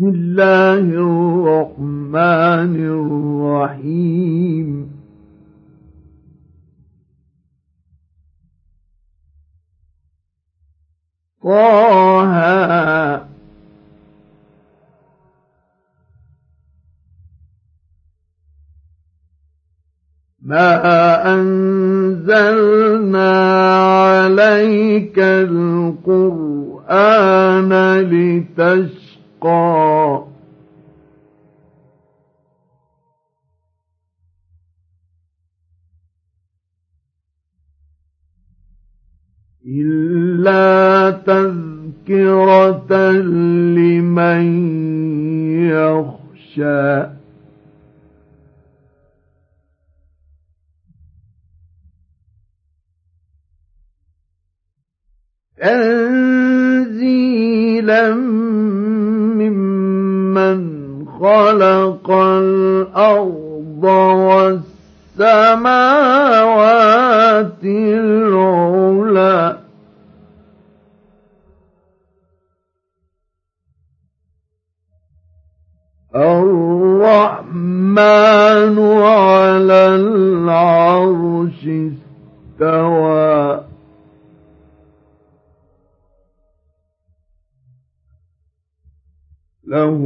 بسم الله الرحمن الرحيم. طه ما أنزلنا عليك القرآن لتشقى إلا تذكرة لمن يخشى. تنزيلا ممن خلق الأرض والسماوات العلى الرحمن على العرش استوى له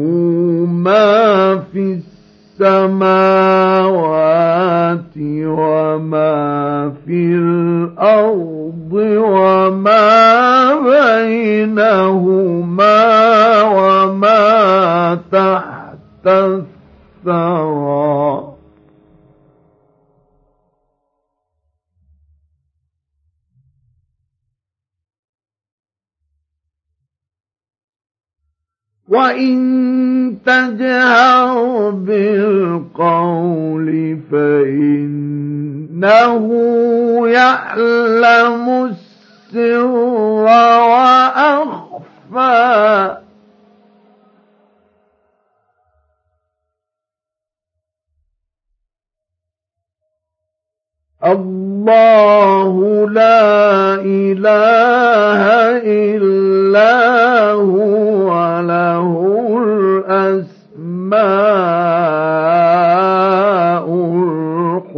ما في السماوات وما في الأرض وما بينهما وما تحت الثرى. وإن تجهر بالقول فإنه يعلم السر وأخفى الله لا إله إلا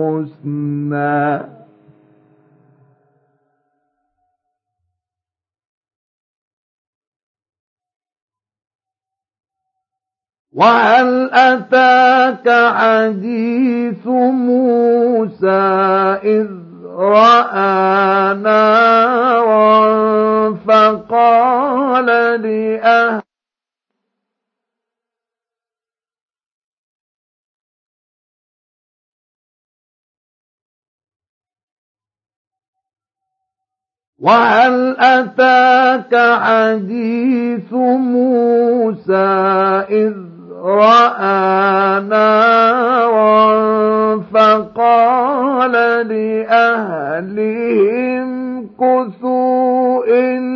الحسنى. وهل أتاك حديث موسى إذ رأى نارا فقال لأهل وهل أتاك حديث موسى إذ رأى نارا فقال لأهلهم كثوا إني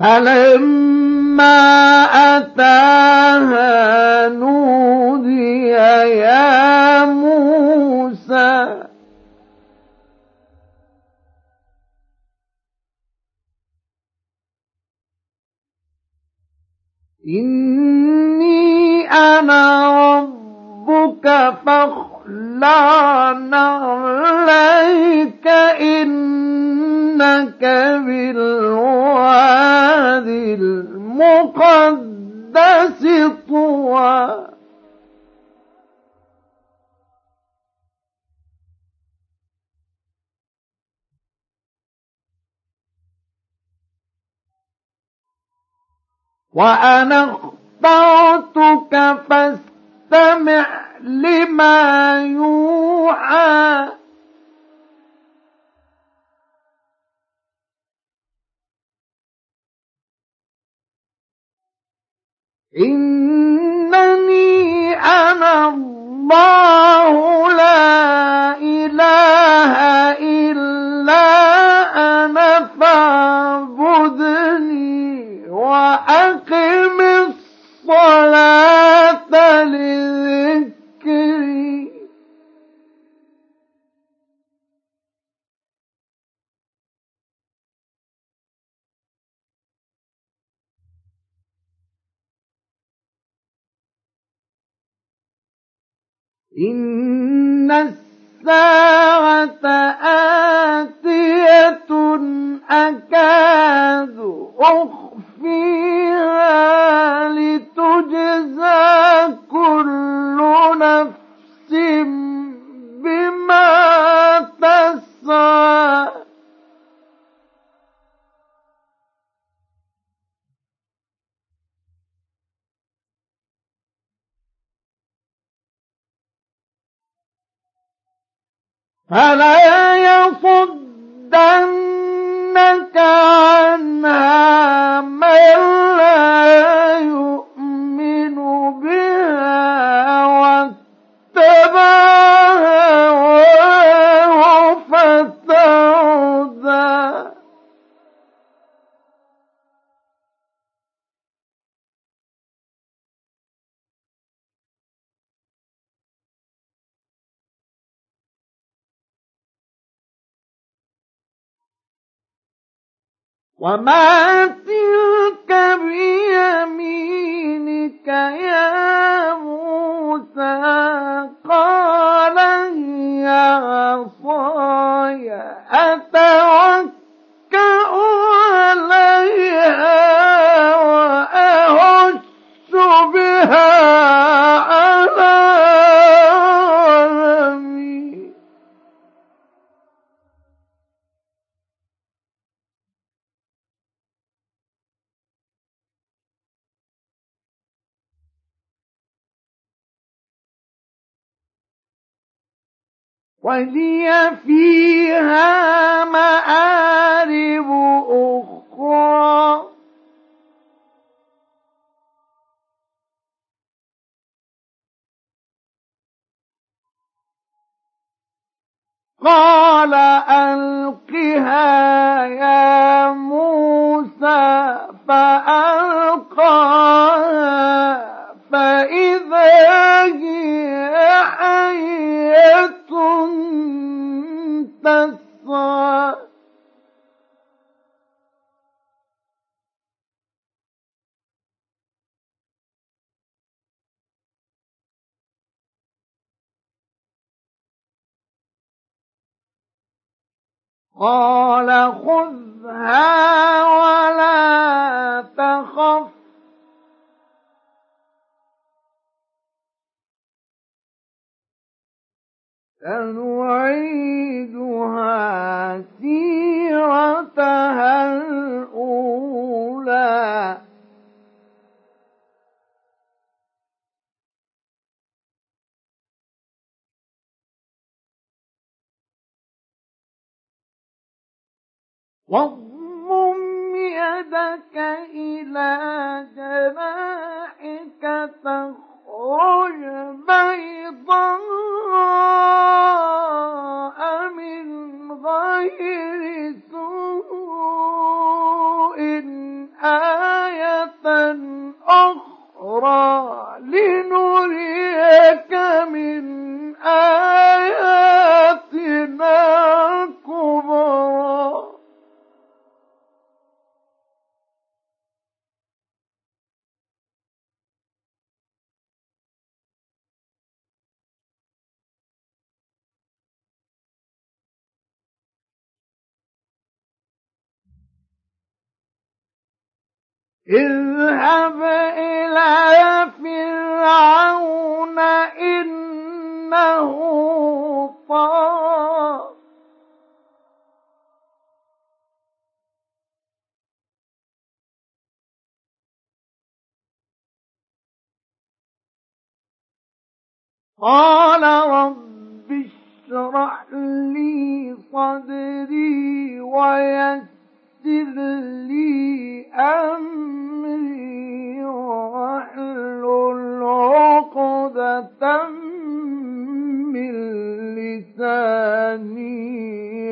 فلما أتاها نودي يا موسى؟ إني أنا ربك فاخلع نعليك لك بالواد المقدس طوى. وأنا اخترتك فاستمع لما يوحى. إنني أنا الله لا إله إلا أنا فاعبدني لتجزى كل نفس بما تسعى. فلا يصدنك عنها من لا وما تلك بيمينك يا موسى قال هي عصاي أتوكأ عليها وأهش بها ولي فيها مآرب أخرى. قال ألقها يا موسى فألقاها فإذا هي حية تسعى قال خذها ولا تخف. سنعيدها سيرتها الأولى. واضمم يدك إلى جناحك تخرج بيضاء من غير سوء آية أخرى لنريك من آياتنا الكبرى. اذهب إلى فرعون إنه طغى قال رب اشرح لي صدري ويسر لي أمري واحلل عقدة من لساني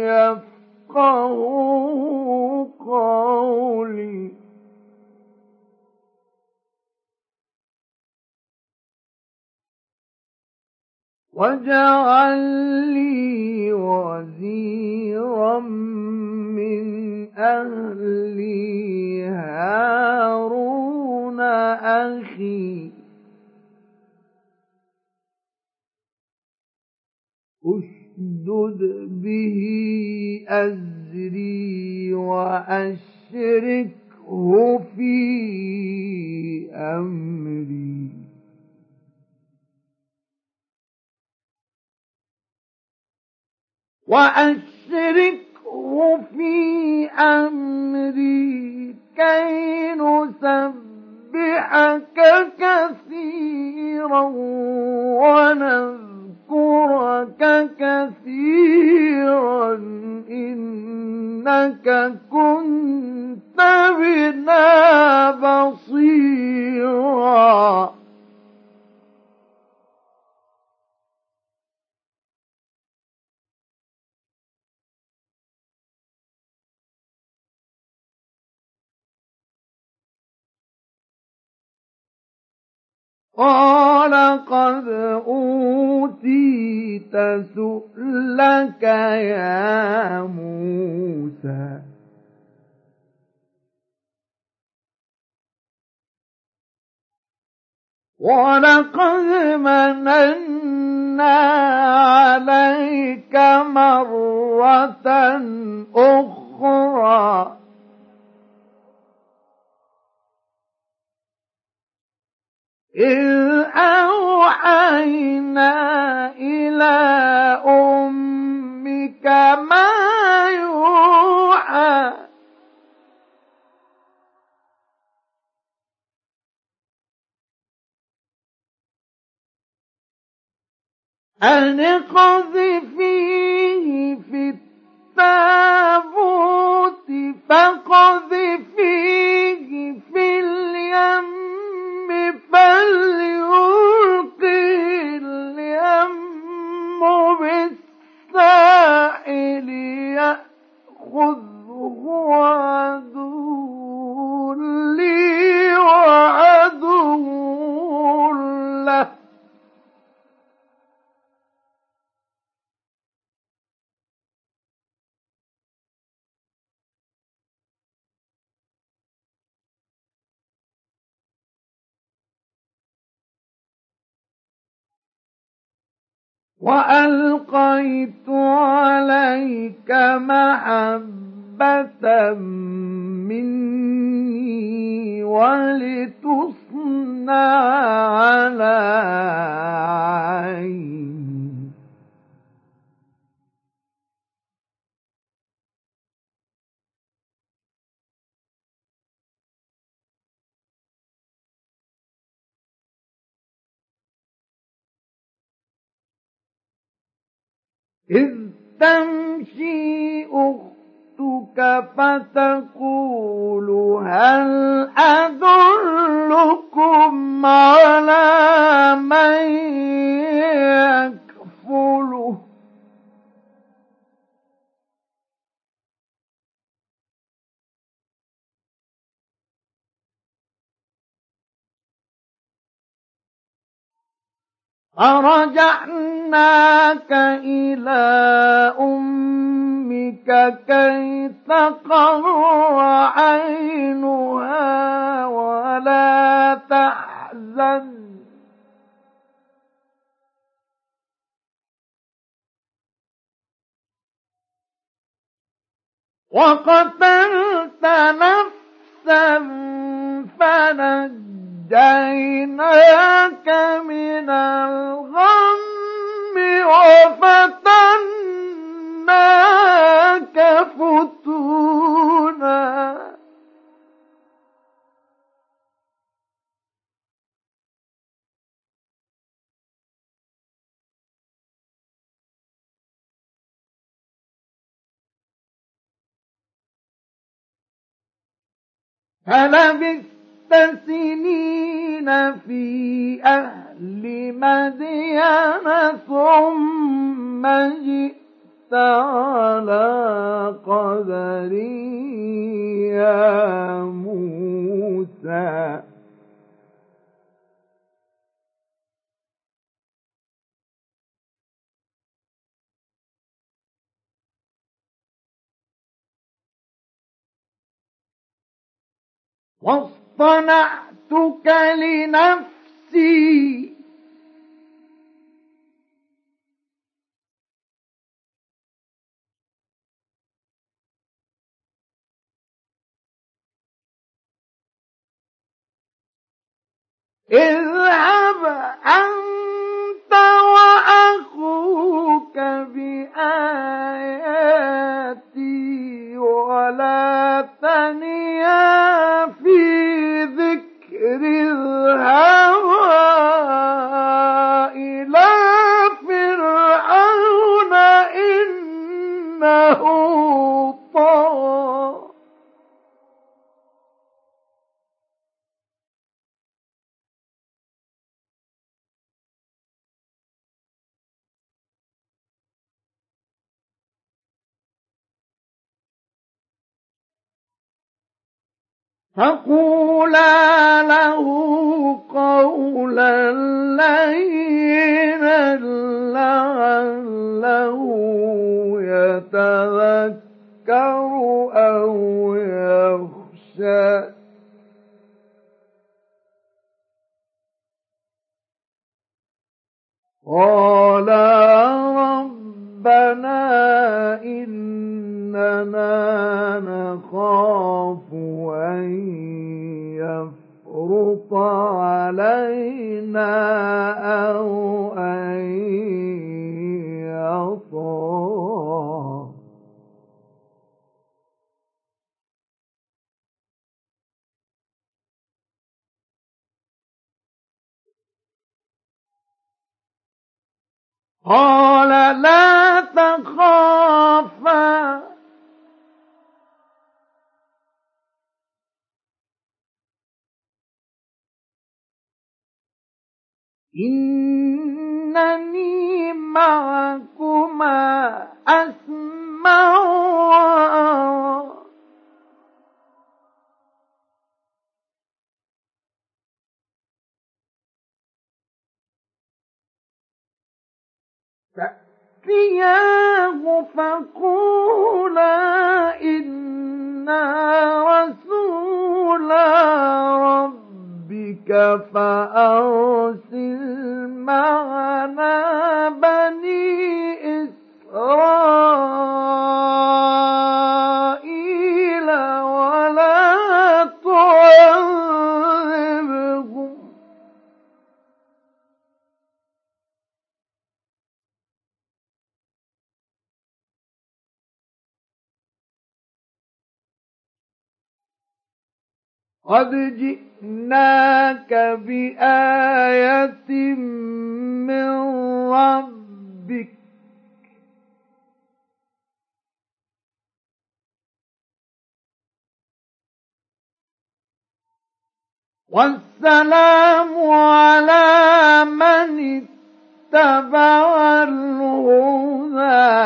يفقه قولي. واجعل لي وزيرا من أهلي هارون أخي اشدد به أزري وأشركه في أمري وأشركه في أمري كي نسبحك كثيرا ونذكرك كثيرا. إنك كنت بنا بصيرا. قال قد أوتيت سؤلك يا موسى. ولقد مننا عليك مرة أخرى. إذ أوحينا إلى أمك ما يوحى. أن اقذفيه في التابوت فقذفيه في اليم. فليلقي اليم بالساحل عدو وألقيت عليك محبة مني ولتصنع على عيني. إذ تمشي أختك فتقول هل أدلكم على من يكفله؟ فرجعناك إلى أمك كي تقر عينها ولا تحزن. وقتلت نفسا فنجيت ونجيناك من الغم وفتناك فلبثت سنين في أهل مدين ثم جئت على قدري يا موسى واصطنعتك لنفسي. اذهب أنت وأخوك بآياتي ولا تنيا في ذكر الهوى إلى فرعون إنه فقولا له قولا لينا لعله يتذكر أو يخشى. قال ربنا إننا نخاف أن يفرط علينا أو أن يطغى قال لا تخافا. إنني معكما أسمع وأرى فأتياه فقولا إنا رسولا ربك فأرسل معنا بني إسرائيل. قد جئناك بآية من ربك. والسلام على من اتبع الهدى.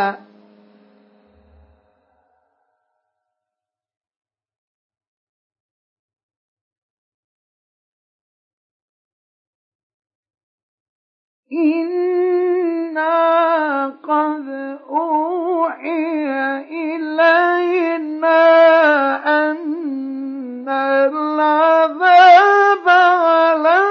إنا قد أوحي إلينا أن العذاب على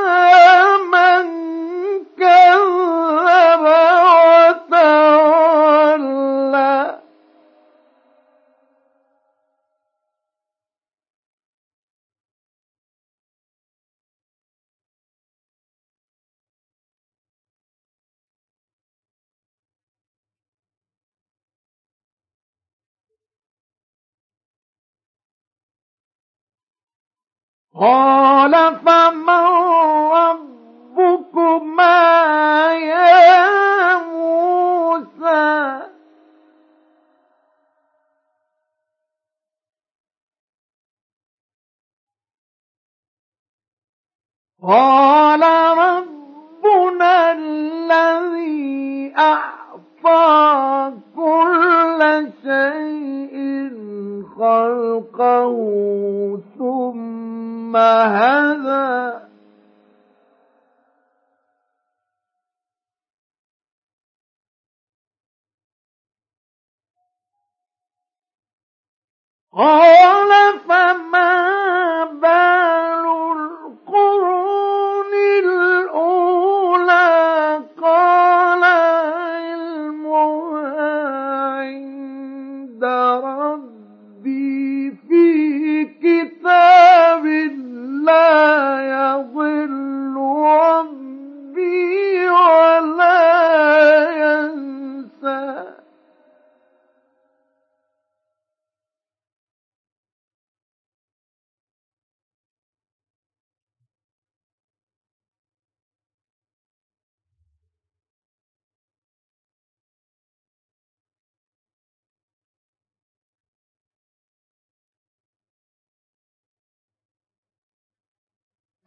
قال فمن ربكما يا موسى؟ قال ربنا الذي أعطى كل شيء خلقه ثم هدى قال فما بال القرون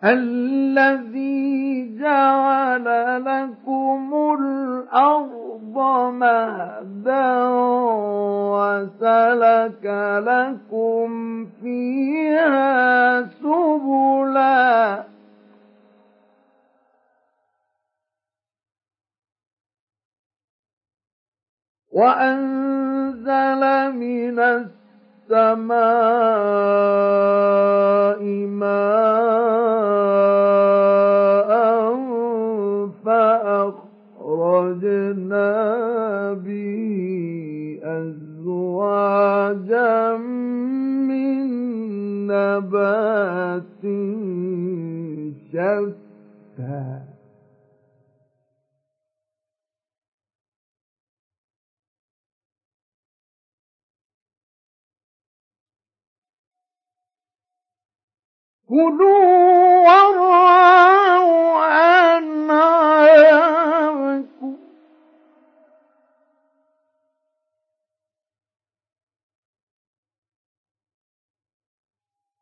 الذي جعل لكم الأرض مهدا وسلك لكم فيها سبلا. وأنزل من السماء السماء ماء فأخرجنا به أزواجا من نبات شتى. كلوا وارعوا أنعامكم.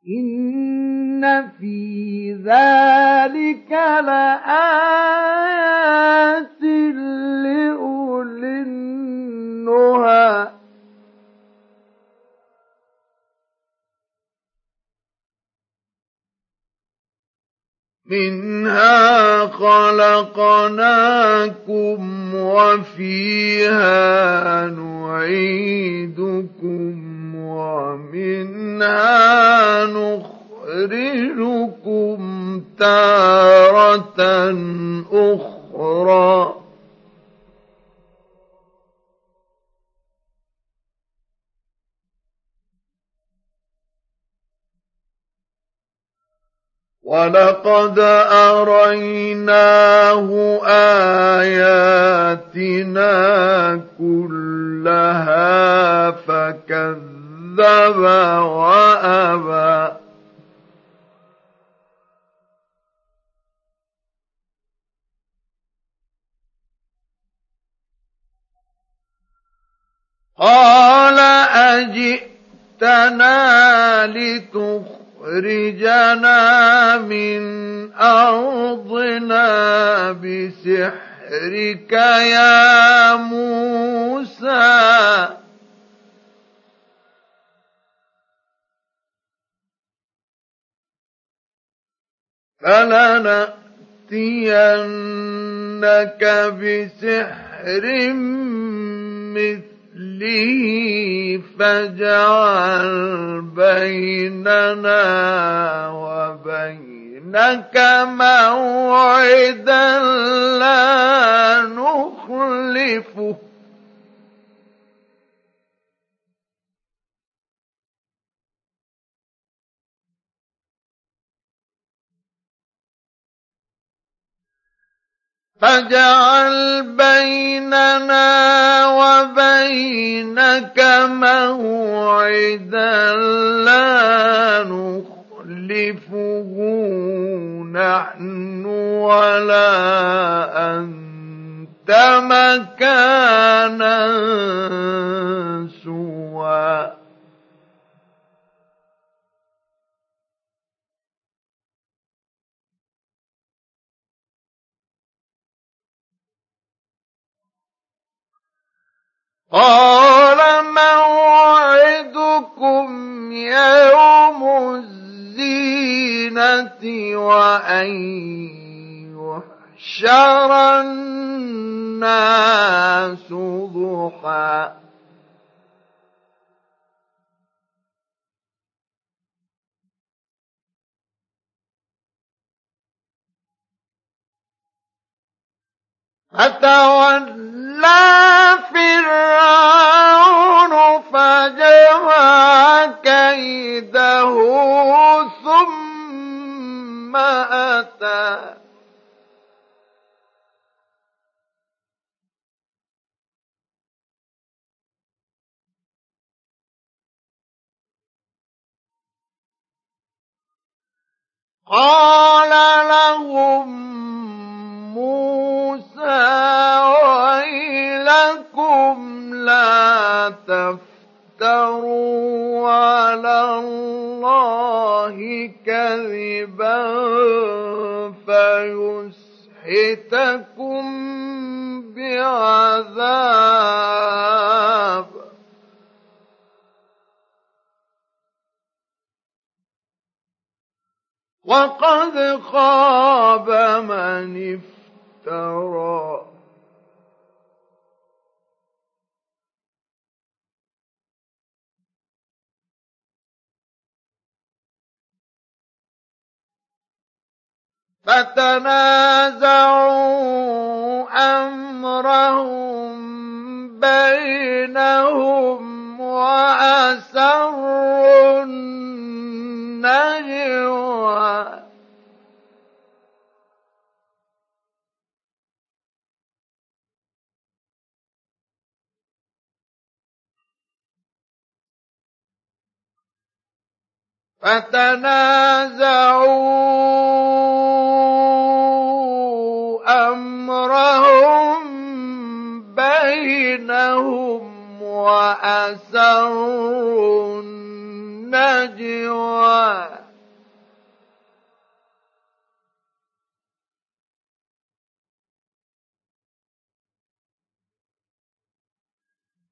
إن في ذلك لآيات منها خلقناكم وفيها نعيدكم ومنها نخرجكم تارة أخرى. ولقد أريناه آياتنا كلها فكذب وأبى قال أجئتنا لتخرج تخرجنا من أرضنا بسحرك يا موسى. فلنأتينك بسحر مثل مثله فاجعل بيننا وبينك موعدا لا نخلفه. فاجعل بيننا وبينك موعدا لا نخلفه نحن ولا أنت مكانا قال موعدكم يوم الزينة وأن يحشر الناس ضحى. فتولى فرعون فجمع كيده ثم أتى. قال لهم موسى ويلكم لا تفتروا على الله كذبا فيسحتكم بعذاب. وقد خاب من افترى فتنازعوا أمرهم بينهم وأسروا النجوى. فتنازعوا امرهم بينهم واسروا النجوى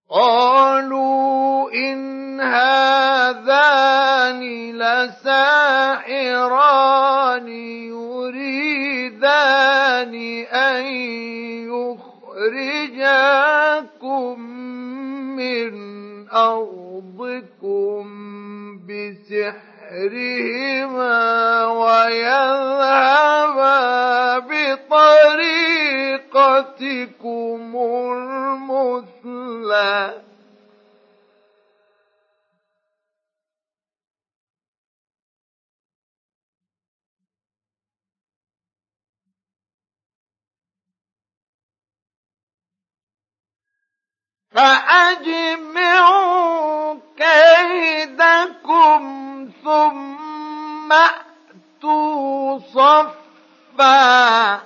قالوا إن هذان لساحران يريدان أن يخرجاكم من أرضكم بسحرهما ويذهبا بطريقتكم المثلى. فأجمعوا كيدكم ثم أتوا صفا.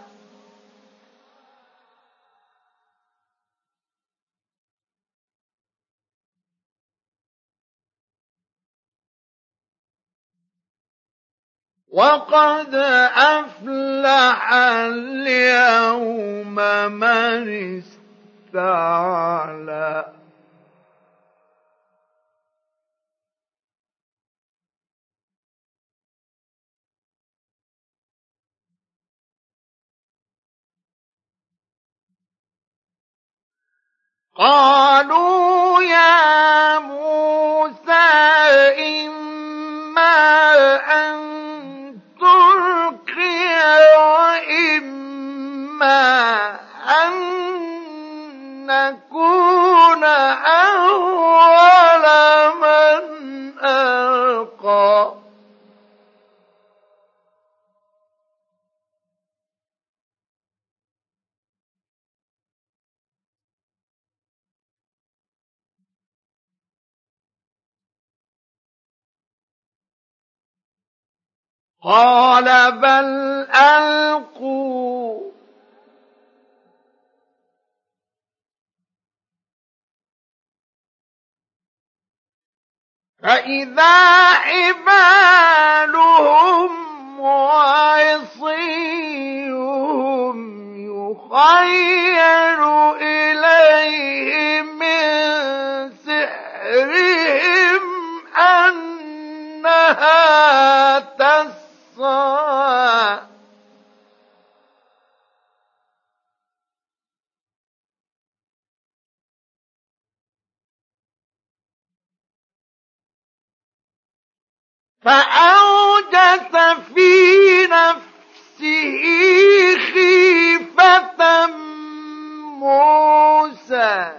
وقد أفلح اليوم من استعلى قالوا يا موسى إما أن تلقي وإما أن نكون أول من ألقى. قال بل ألقوا فإذا حبالهم وعصيهم يخيل إليه من سحرهم أنها تسعى فأوجس في نفسه خيفة موسى.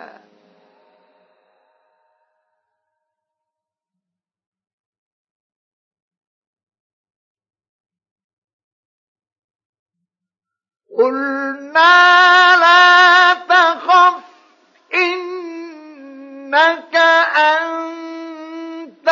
قلنا لا تخف إنك أنت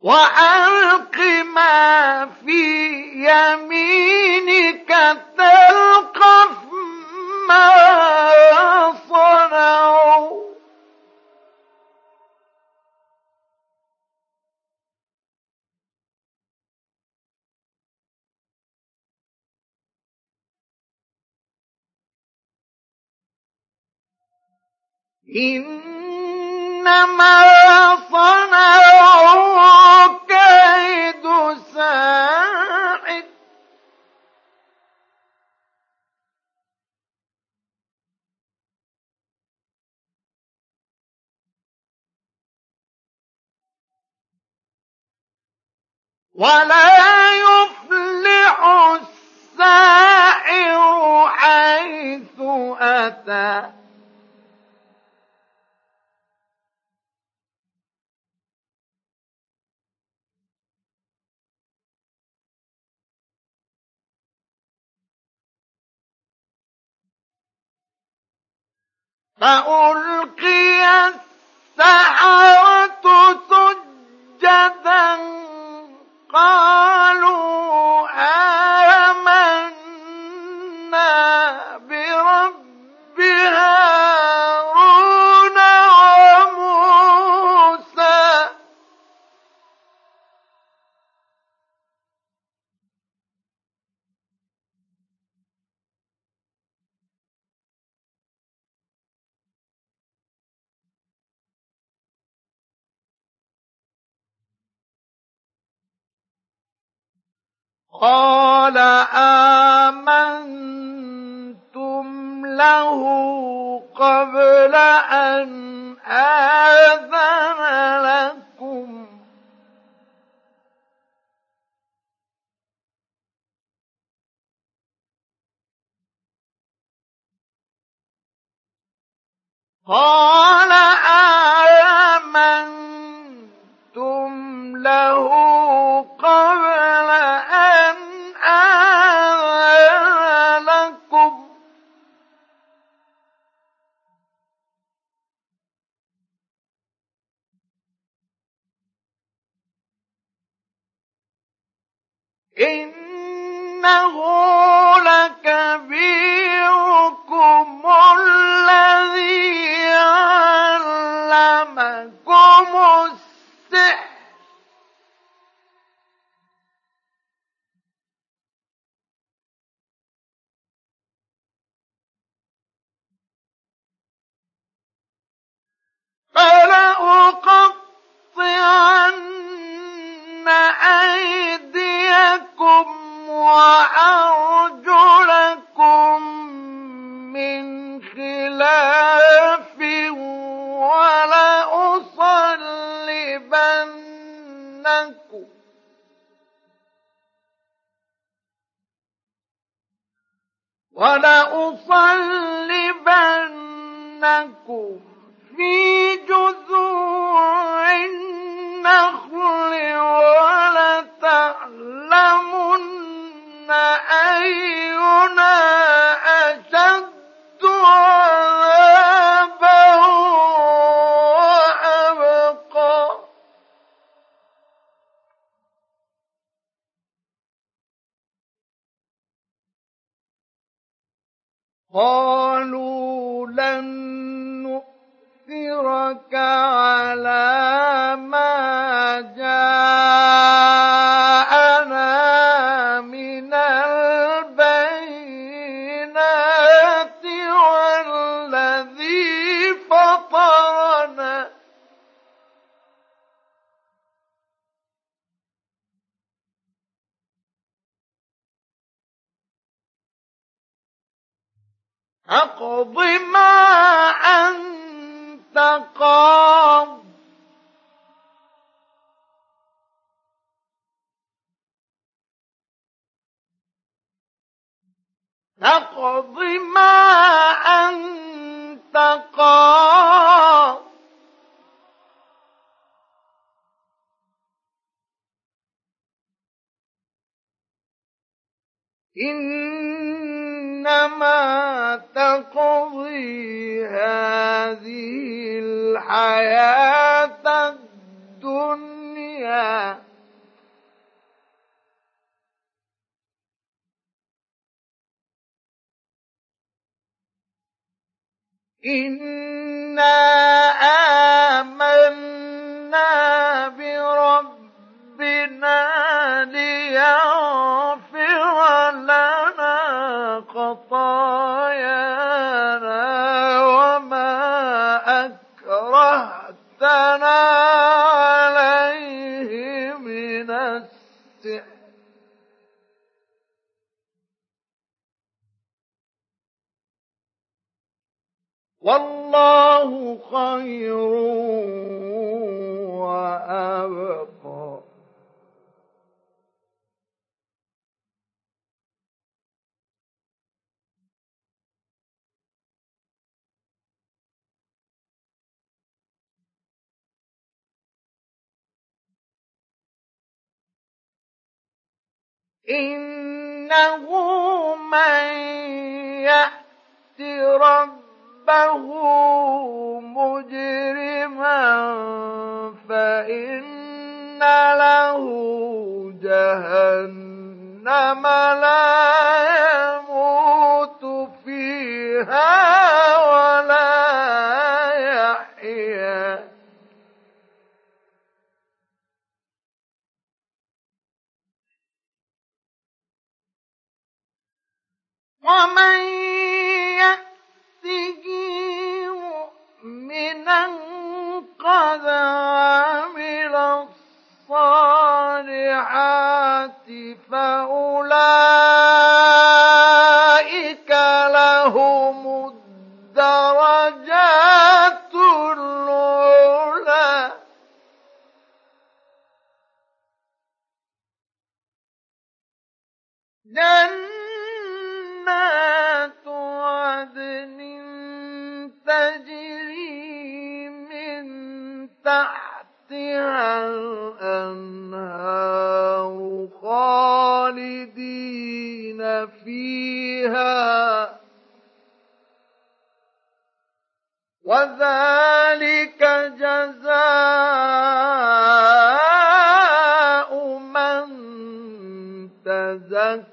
وألق ما في يمينك تلقف ما صنعوا. إنما صنعوا كيد ساحر. ولا يفلح الساحر. فألقي السحرة قال آمنتم له قبل أن آذن لكم. قال إنه لكبيركم الذي علمكم السحر. فلأقطعن أيديكم وأرجلكم من خلاف ولأصلبنكم ولأصلبنكم في إنا خير وأبقى. إنه من يأت رب ربه مجرما فإن له جهنم لا يموت فيها ولا يحيا. ومن مؤمنا قد عمل الصالحات فأولئك خالدين فيها. وذلك جزاء من تزكى.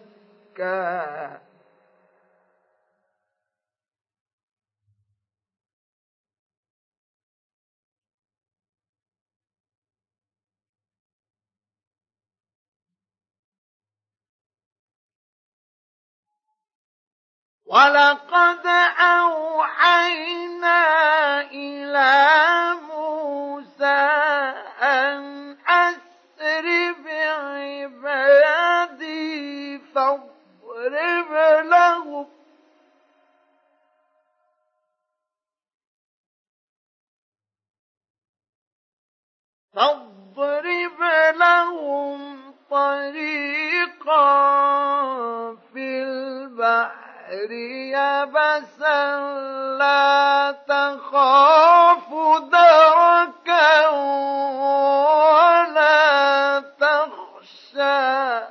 ولقد أوحينا إلى موسى أن أسر بعبادي فاضرب لهم. فاضرب لهم طريقا في البحر. البحر يبسا لا تخاف دركا ولا تخشى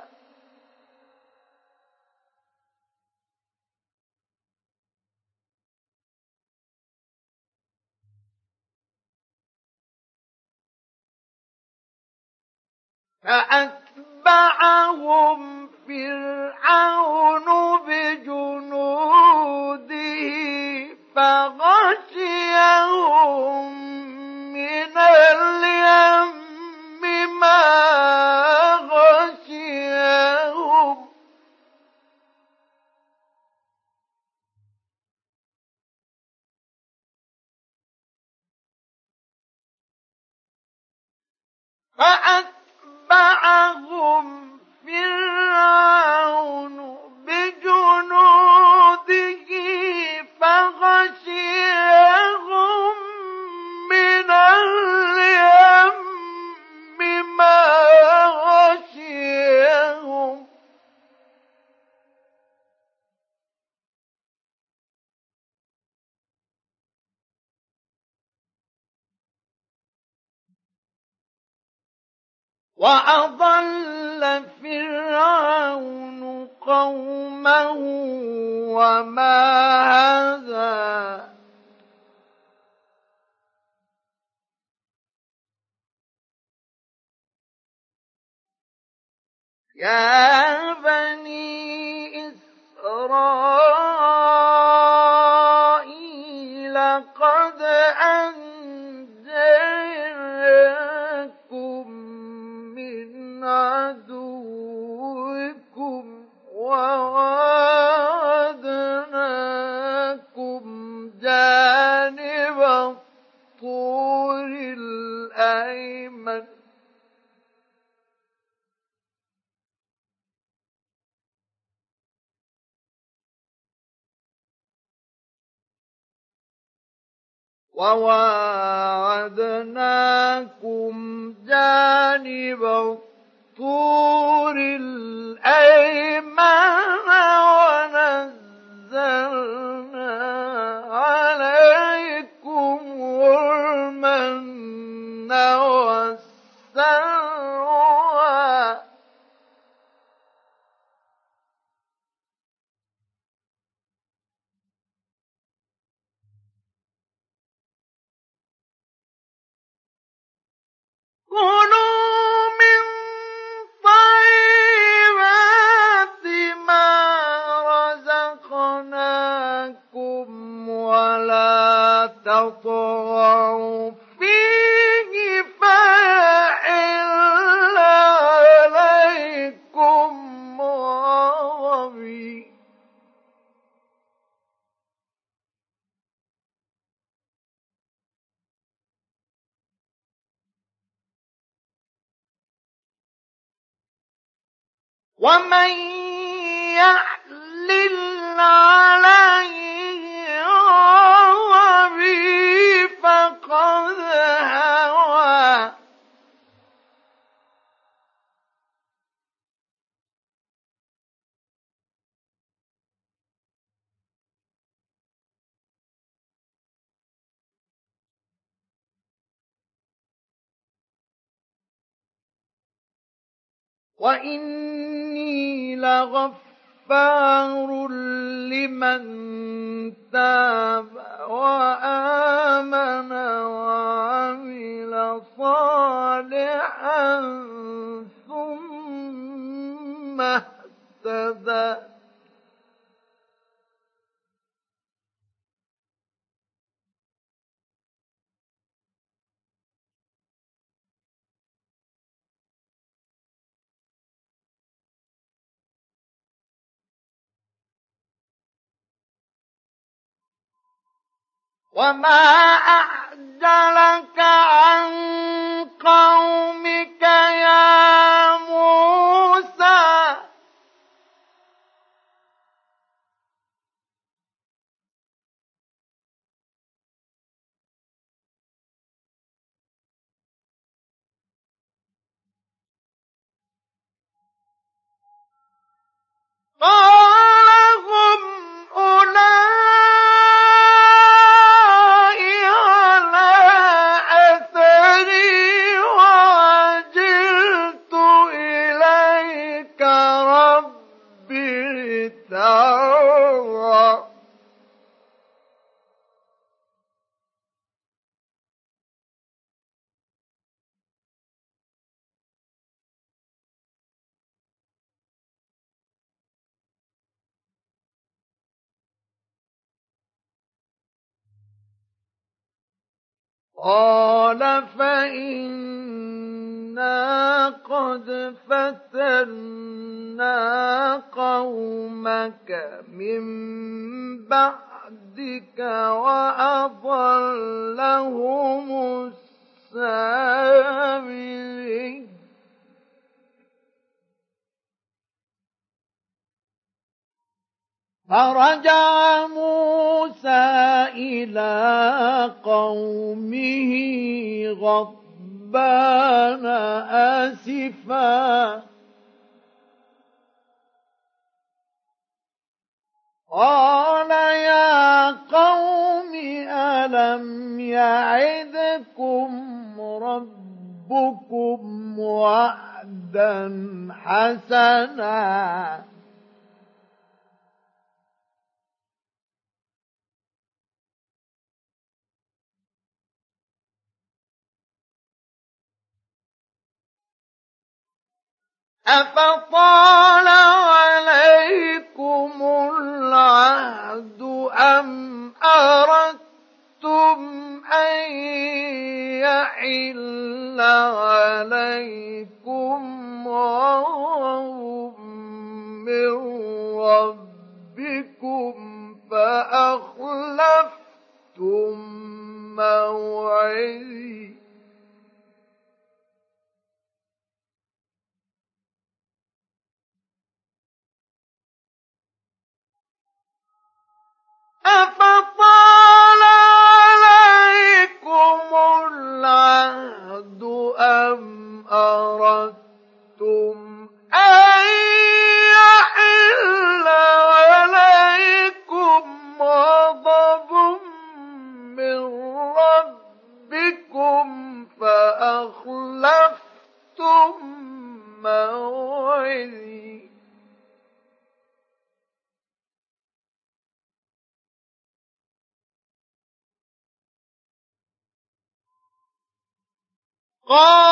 فأتبعهم فرعون بجنوده فغشيهم من اليم ما غشيهم. فأتبعهم بجنوده فغشيهم وأضل فرعون قومه وما هدى يا بني إسرائيل قد أنجيناكم عدوكم ووعدناكم جانب الطور الأيمن. وواعدناكم جانب الطور الأيمن ونزلنا وإني لغفار لمن تاب وآمن وعمل صالحا ثم اهتدى وما أعجلك عن قومك يا موسى؟ قال هم قال فإنا قد فتنا قومك من بعدك وأضلهم السامرين فرجع موسى إلى قومه غضبان آسفا. قال يا قوم ألم يعدكم ربكم وعدا حسنا؟ أفطال عليكم العهد أم أردتم أن يحل عليكم غضب من ربكم فأخلفتم موعدي أفطال عليكم العهد أم أردتم أن يحل قالوا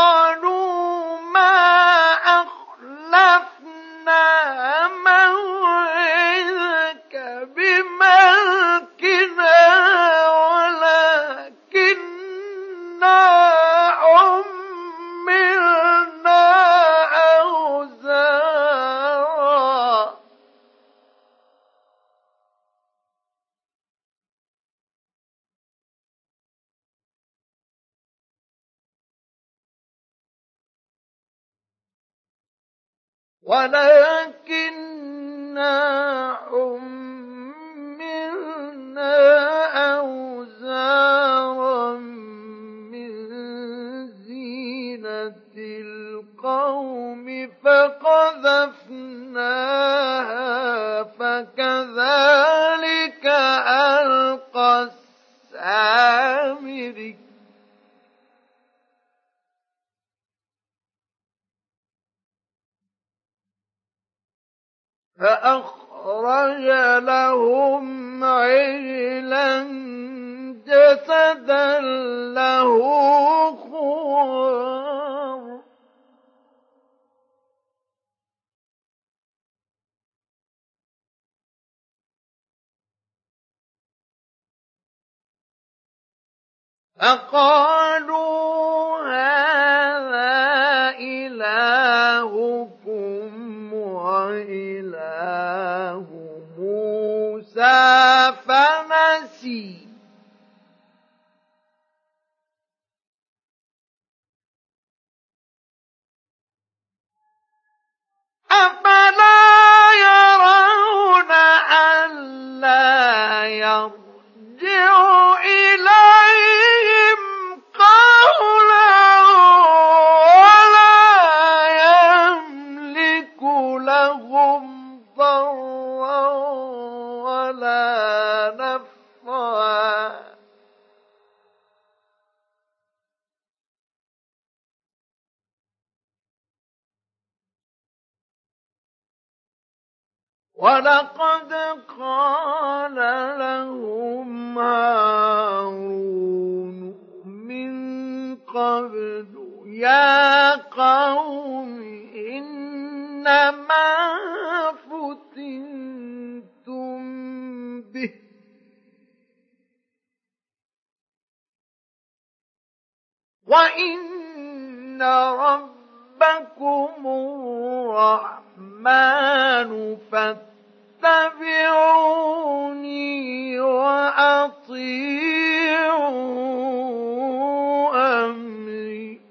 فقالوا ولا نفعا. ولقد قال لهم هارون من قبل يا قوم إنما فتنتم به. وإن ربكم الرحمن فاتبعوني وأطيعوا أمري.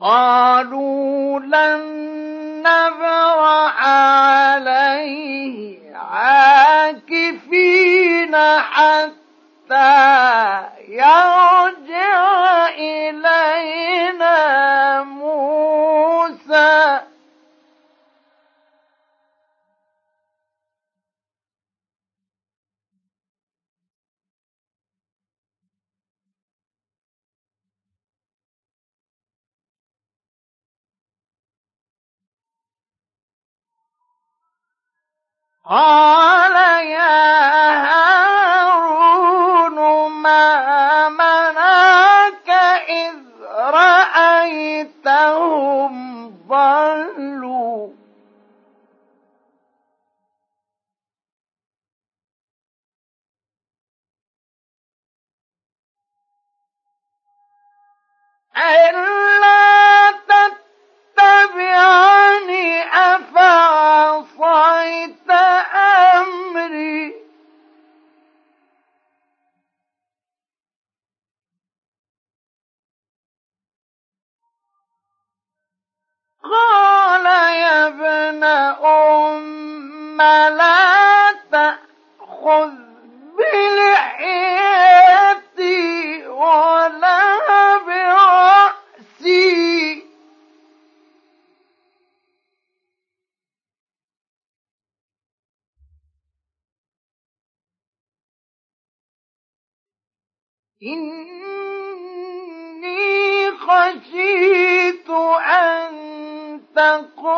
قالوا لن نبرح عليه عاكفين حتى قال يا هارون ما إذ رأيتهم ضلوا؟ ألا تتبعني أفعصيت أمري. قال يا ابن أم لا تأخذ بلحيتي ولا برأسي. إني خشيت أن تقول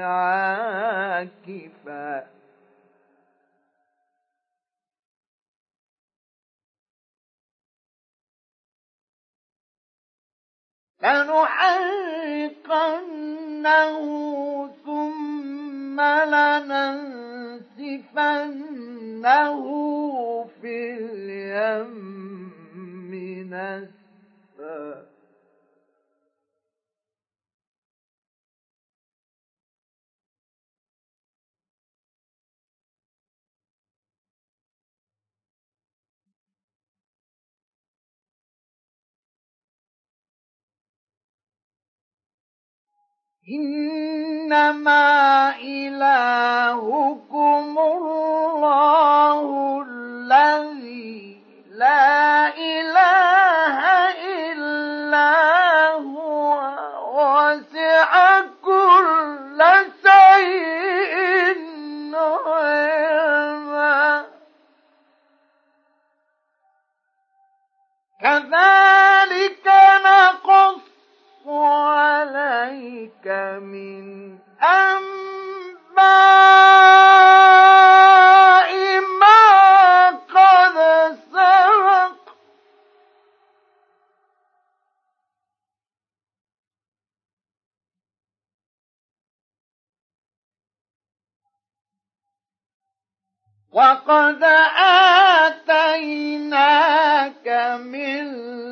عاكفا. لنحرقنه ثم لننسفنه في اليم نسفا إنما إلهكم الله الذي لا إله إلا هو وسع كل شيء علما. كذلك نقص عليك من أنباء ما قد سبق. وقد آتيناك من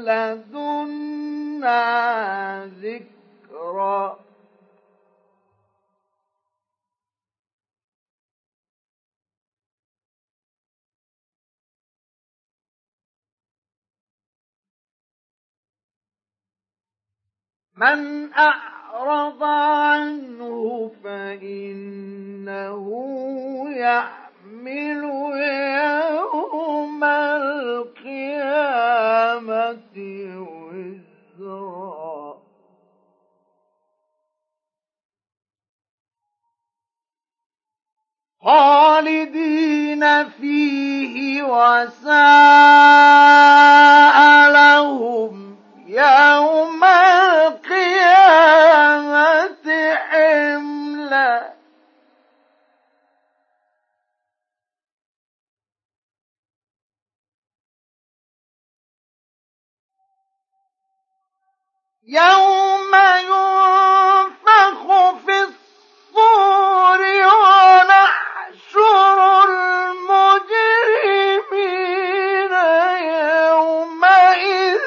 لدنا لدنا ذكرًا من أعرض عنه فإنه يحمل يوم القيامة وزرا خالدين فيه وساء لهم يوم القيامة حملا يوم ينفخ في الصور ونحشر المجرمين يومئذ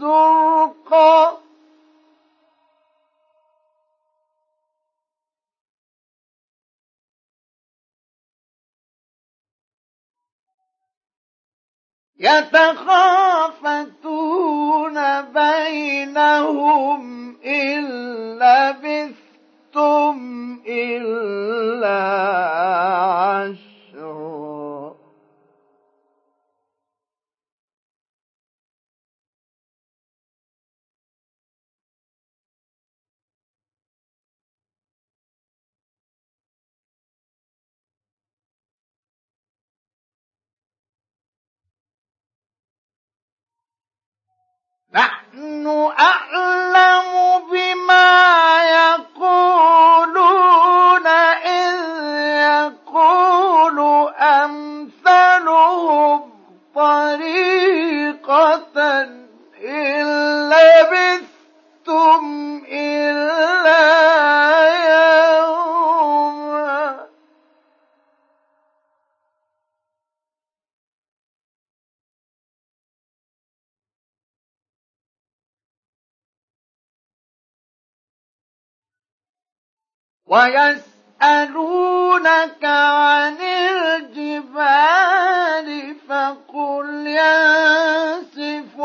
زرقا يتخافتون ويسألونك عن الجبال فقل ينسفها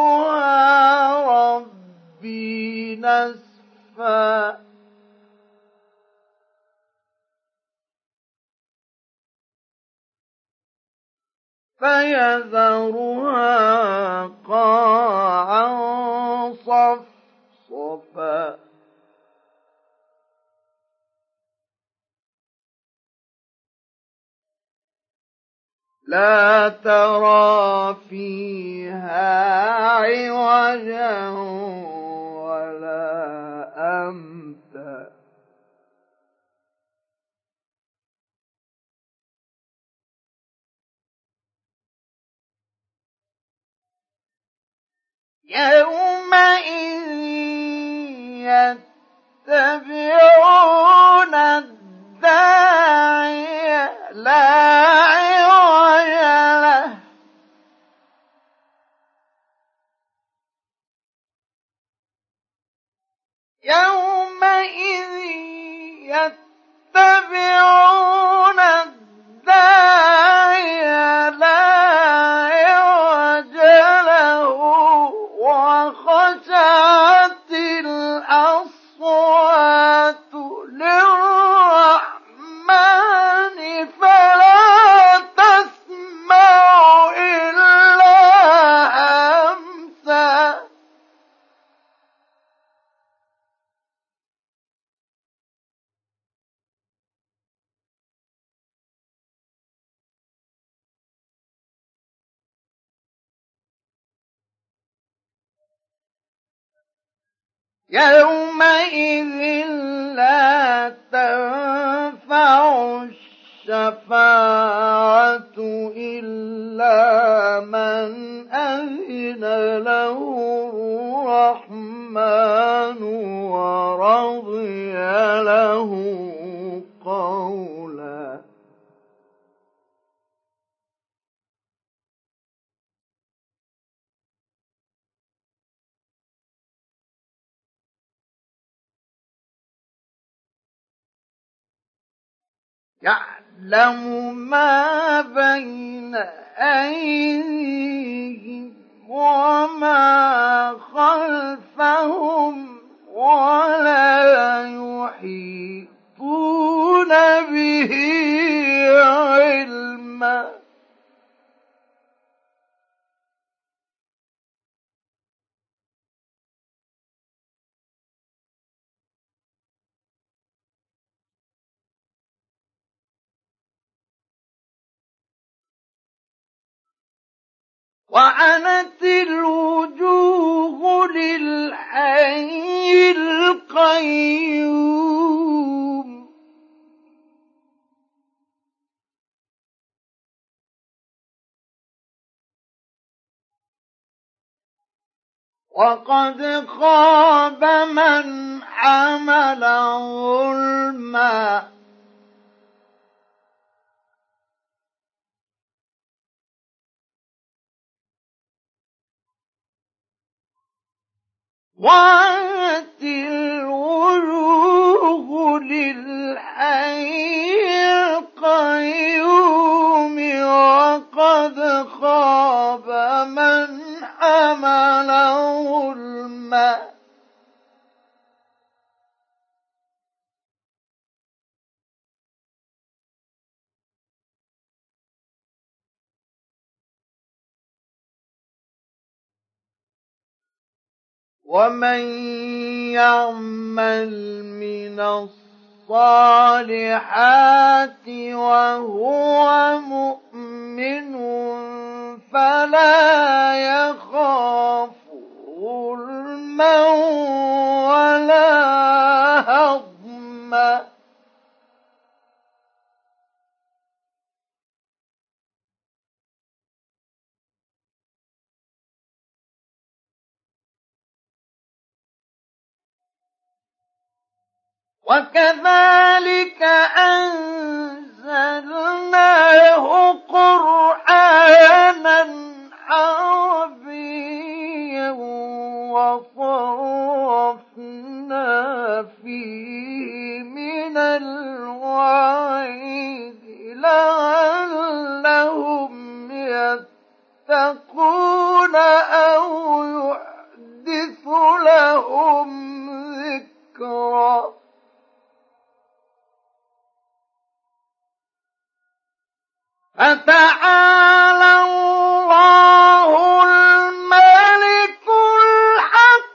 ربي نسفا. فيذرها لا ترى فيها عوجا ولا أمتا. يومئذ يتبعون يومئذ لا تنفع الشفاعة إلا من أذن له الرحمن ورضي له يعلم ما بين أيديهم وما خلفهم ولا يحيطون به علما. وعنت الوجوه للحي القيوم. وقد خاب من حمل ظلما وانت الوجوه للحي القيوم وقد خاب من حمل ظلما ومن يعمل من الصالحات وهو مؤمن فلا يخاف ظلما ولا هضما وكذلك أنزلناه قرآنا عربيا وصرفنا فيه من الوعيد لعلهم يتقون أو يحدث لهم ذكرًا. فتعالى الله الملك الحق.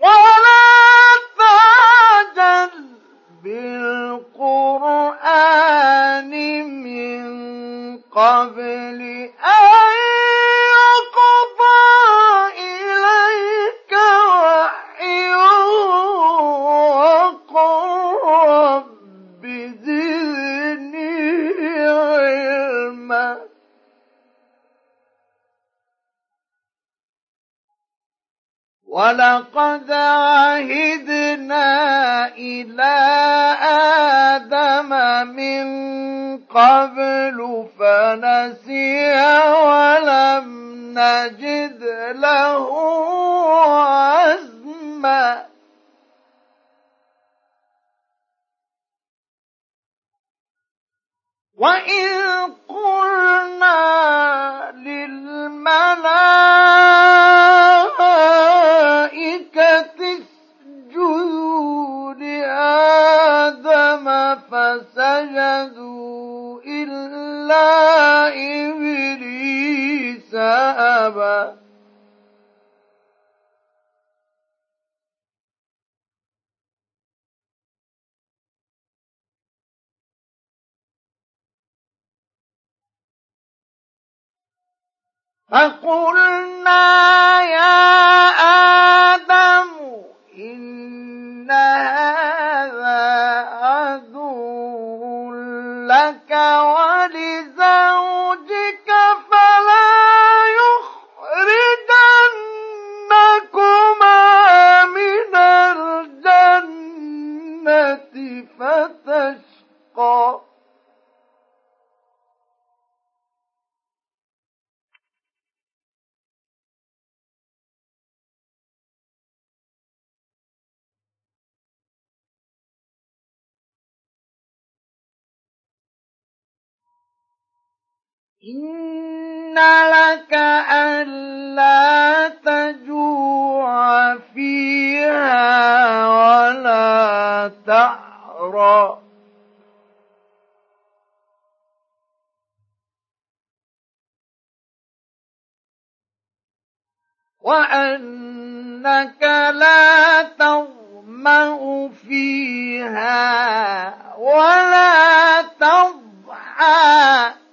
ولا تعجل بالقرآن من قبل أن فقلنا إن لك ألا تجوع فيها ولا تعرى وأنك لا تظمأ فيها ولا تضحى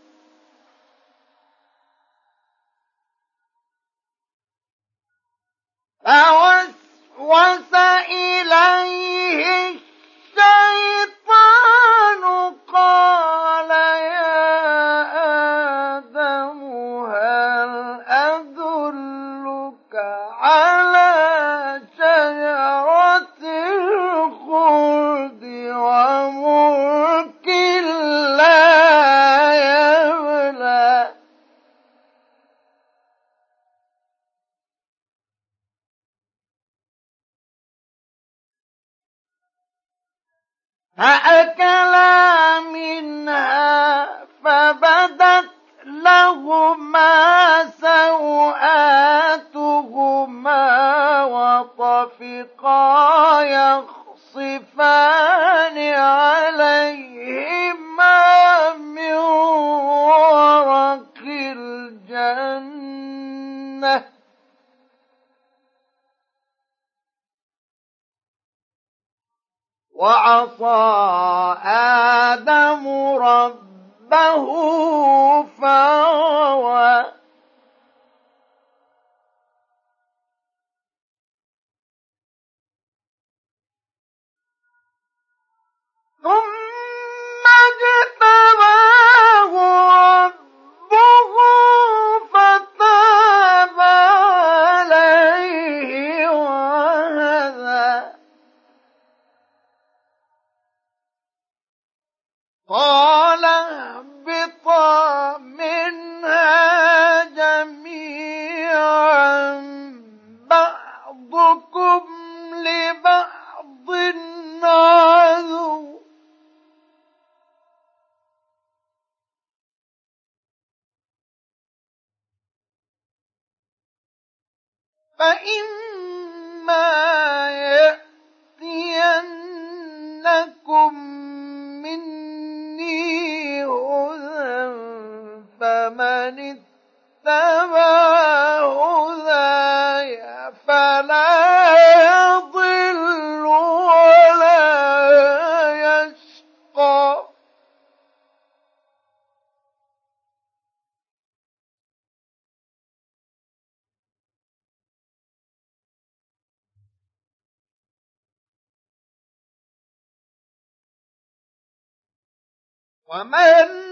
ومن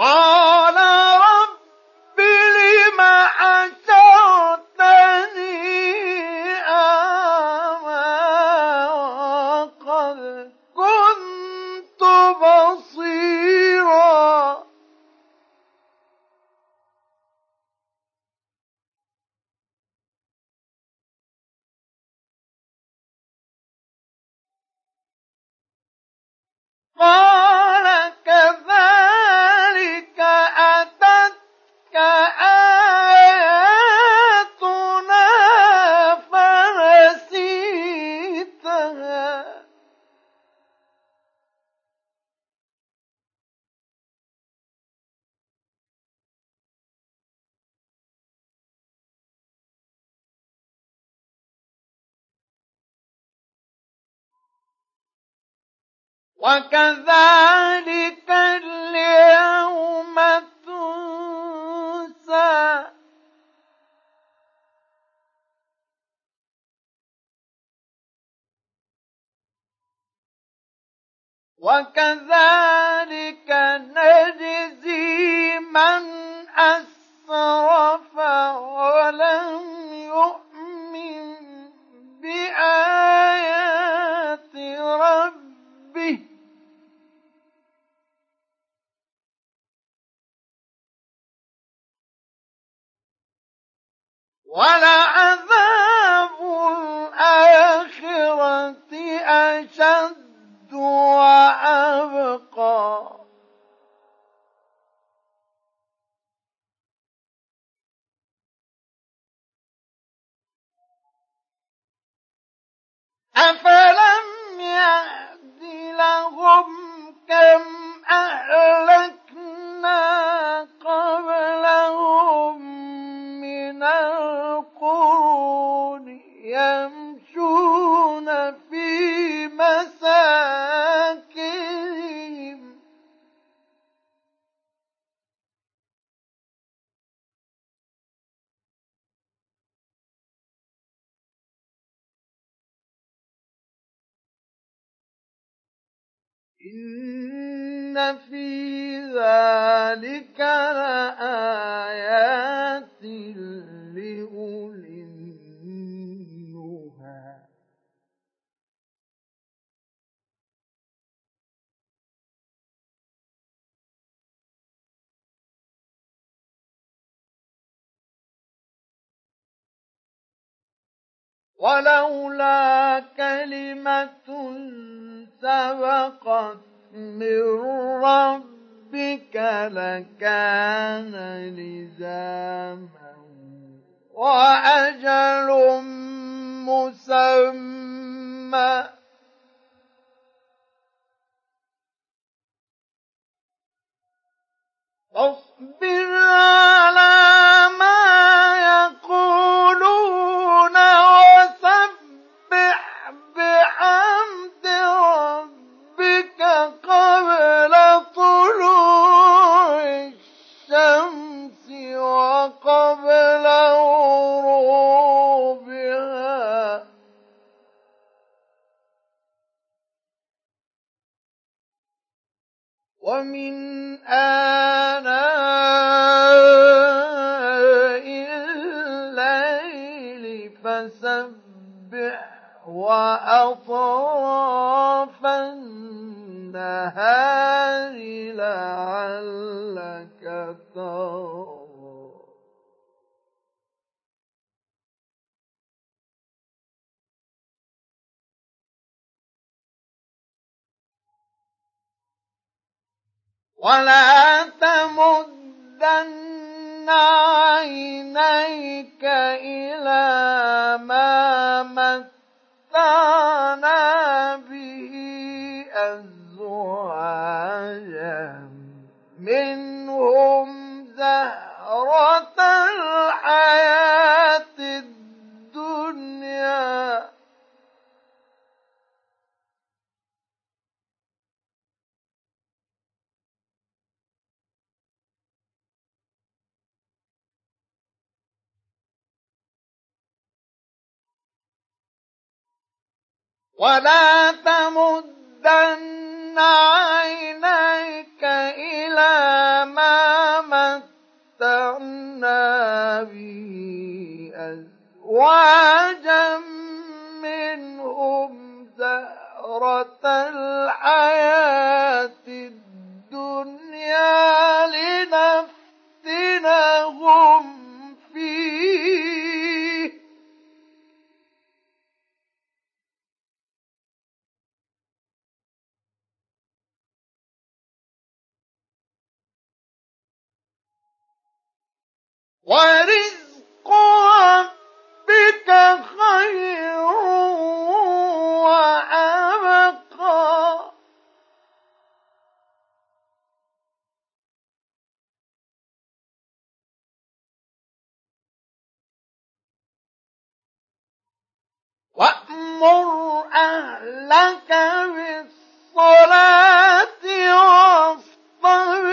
Oh! وكذلك اليوم تنسى. وكذلك نجزي من أسرف ولم ولعذاب الآخرة أشد وأبقى. أفلم ولولا كلمة سبقت من ربك لكان لزاما وأجل مسمى. فاصبر على ما يقولون وأطراف النهار لعلك ترضى ولا تمدن عينيك إلى ما متعنا به أزواجا منهم زهرة الحياة ولا تمدن عينيك إلى ما متعنا به أزواجا منهم زهرة الحياة الدنيا لنفتنهم ورزق ربك خير وأبقى. وأمر أهلك بالصلاة واصطبر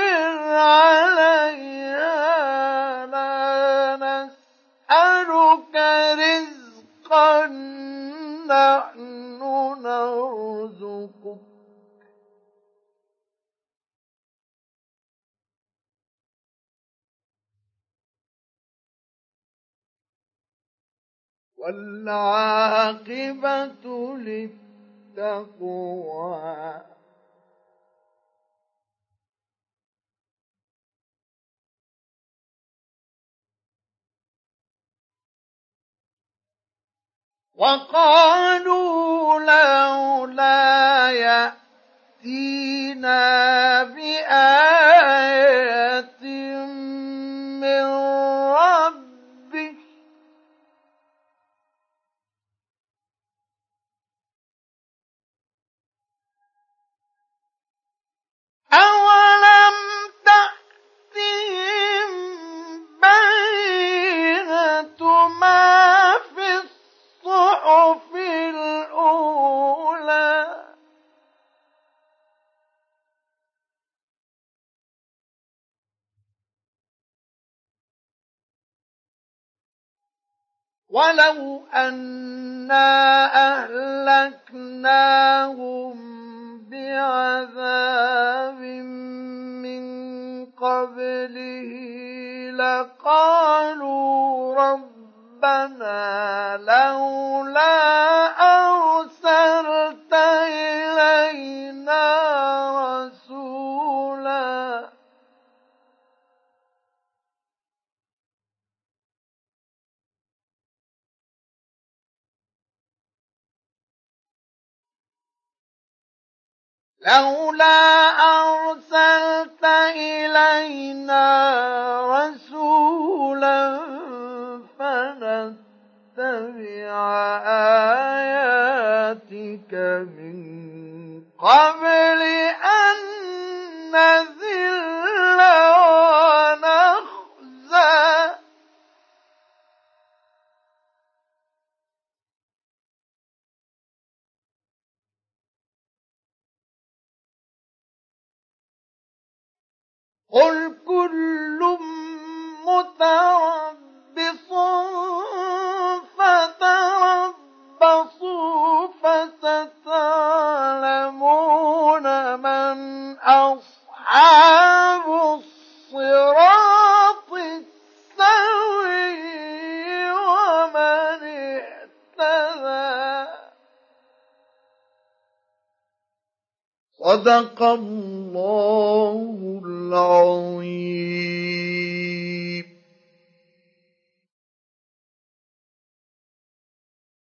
عليها. والعاقبة للتقوى. وقالوا ولو أنا أهلكناهم بعذاب من قبله لقالوا رب ربنا لولا لولا أرسلت إلينا رسولا فنتبع آياتك من قبل أن نذل قل كل متربص فتربصوا فستعلمون من أصحاب الصراط السوي ومن اهتدى صدق الله العظيم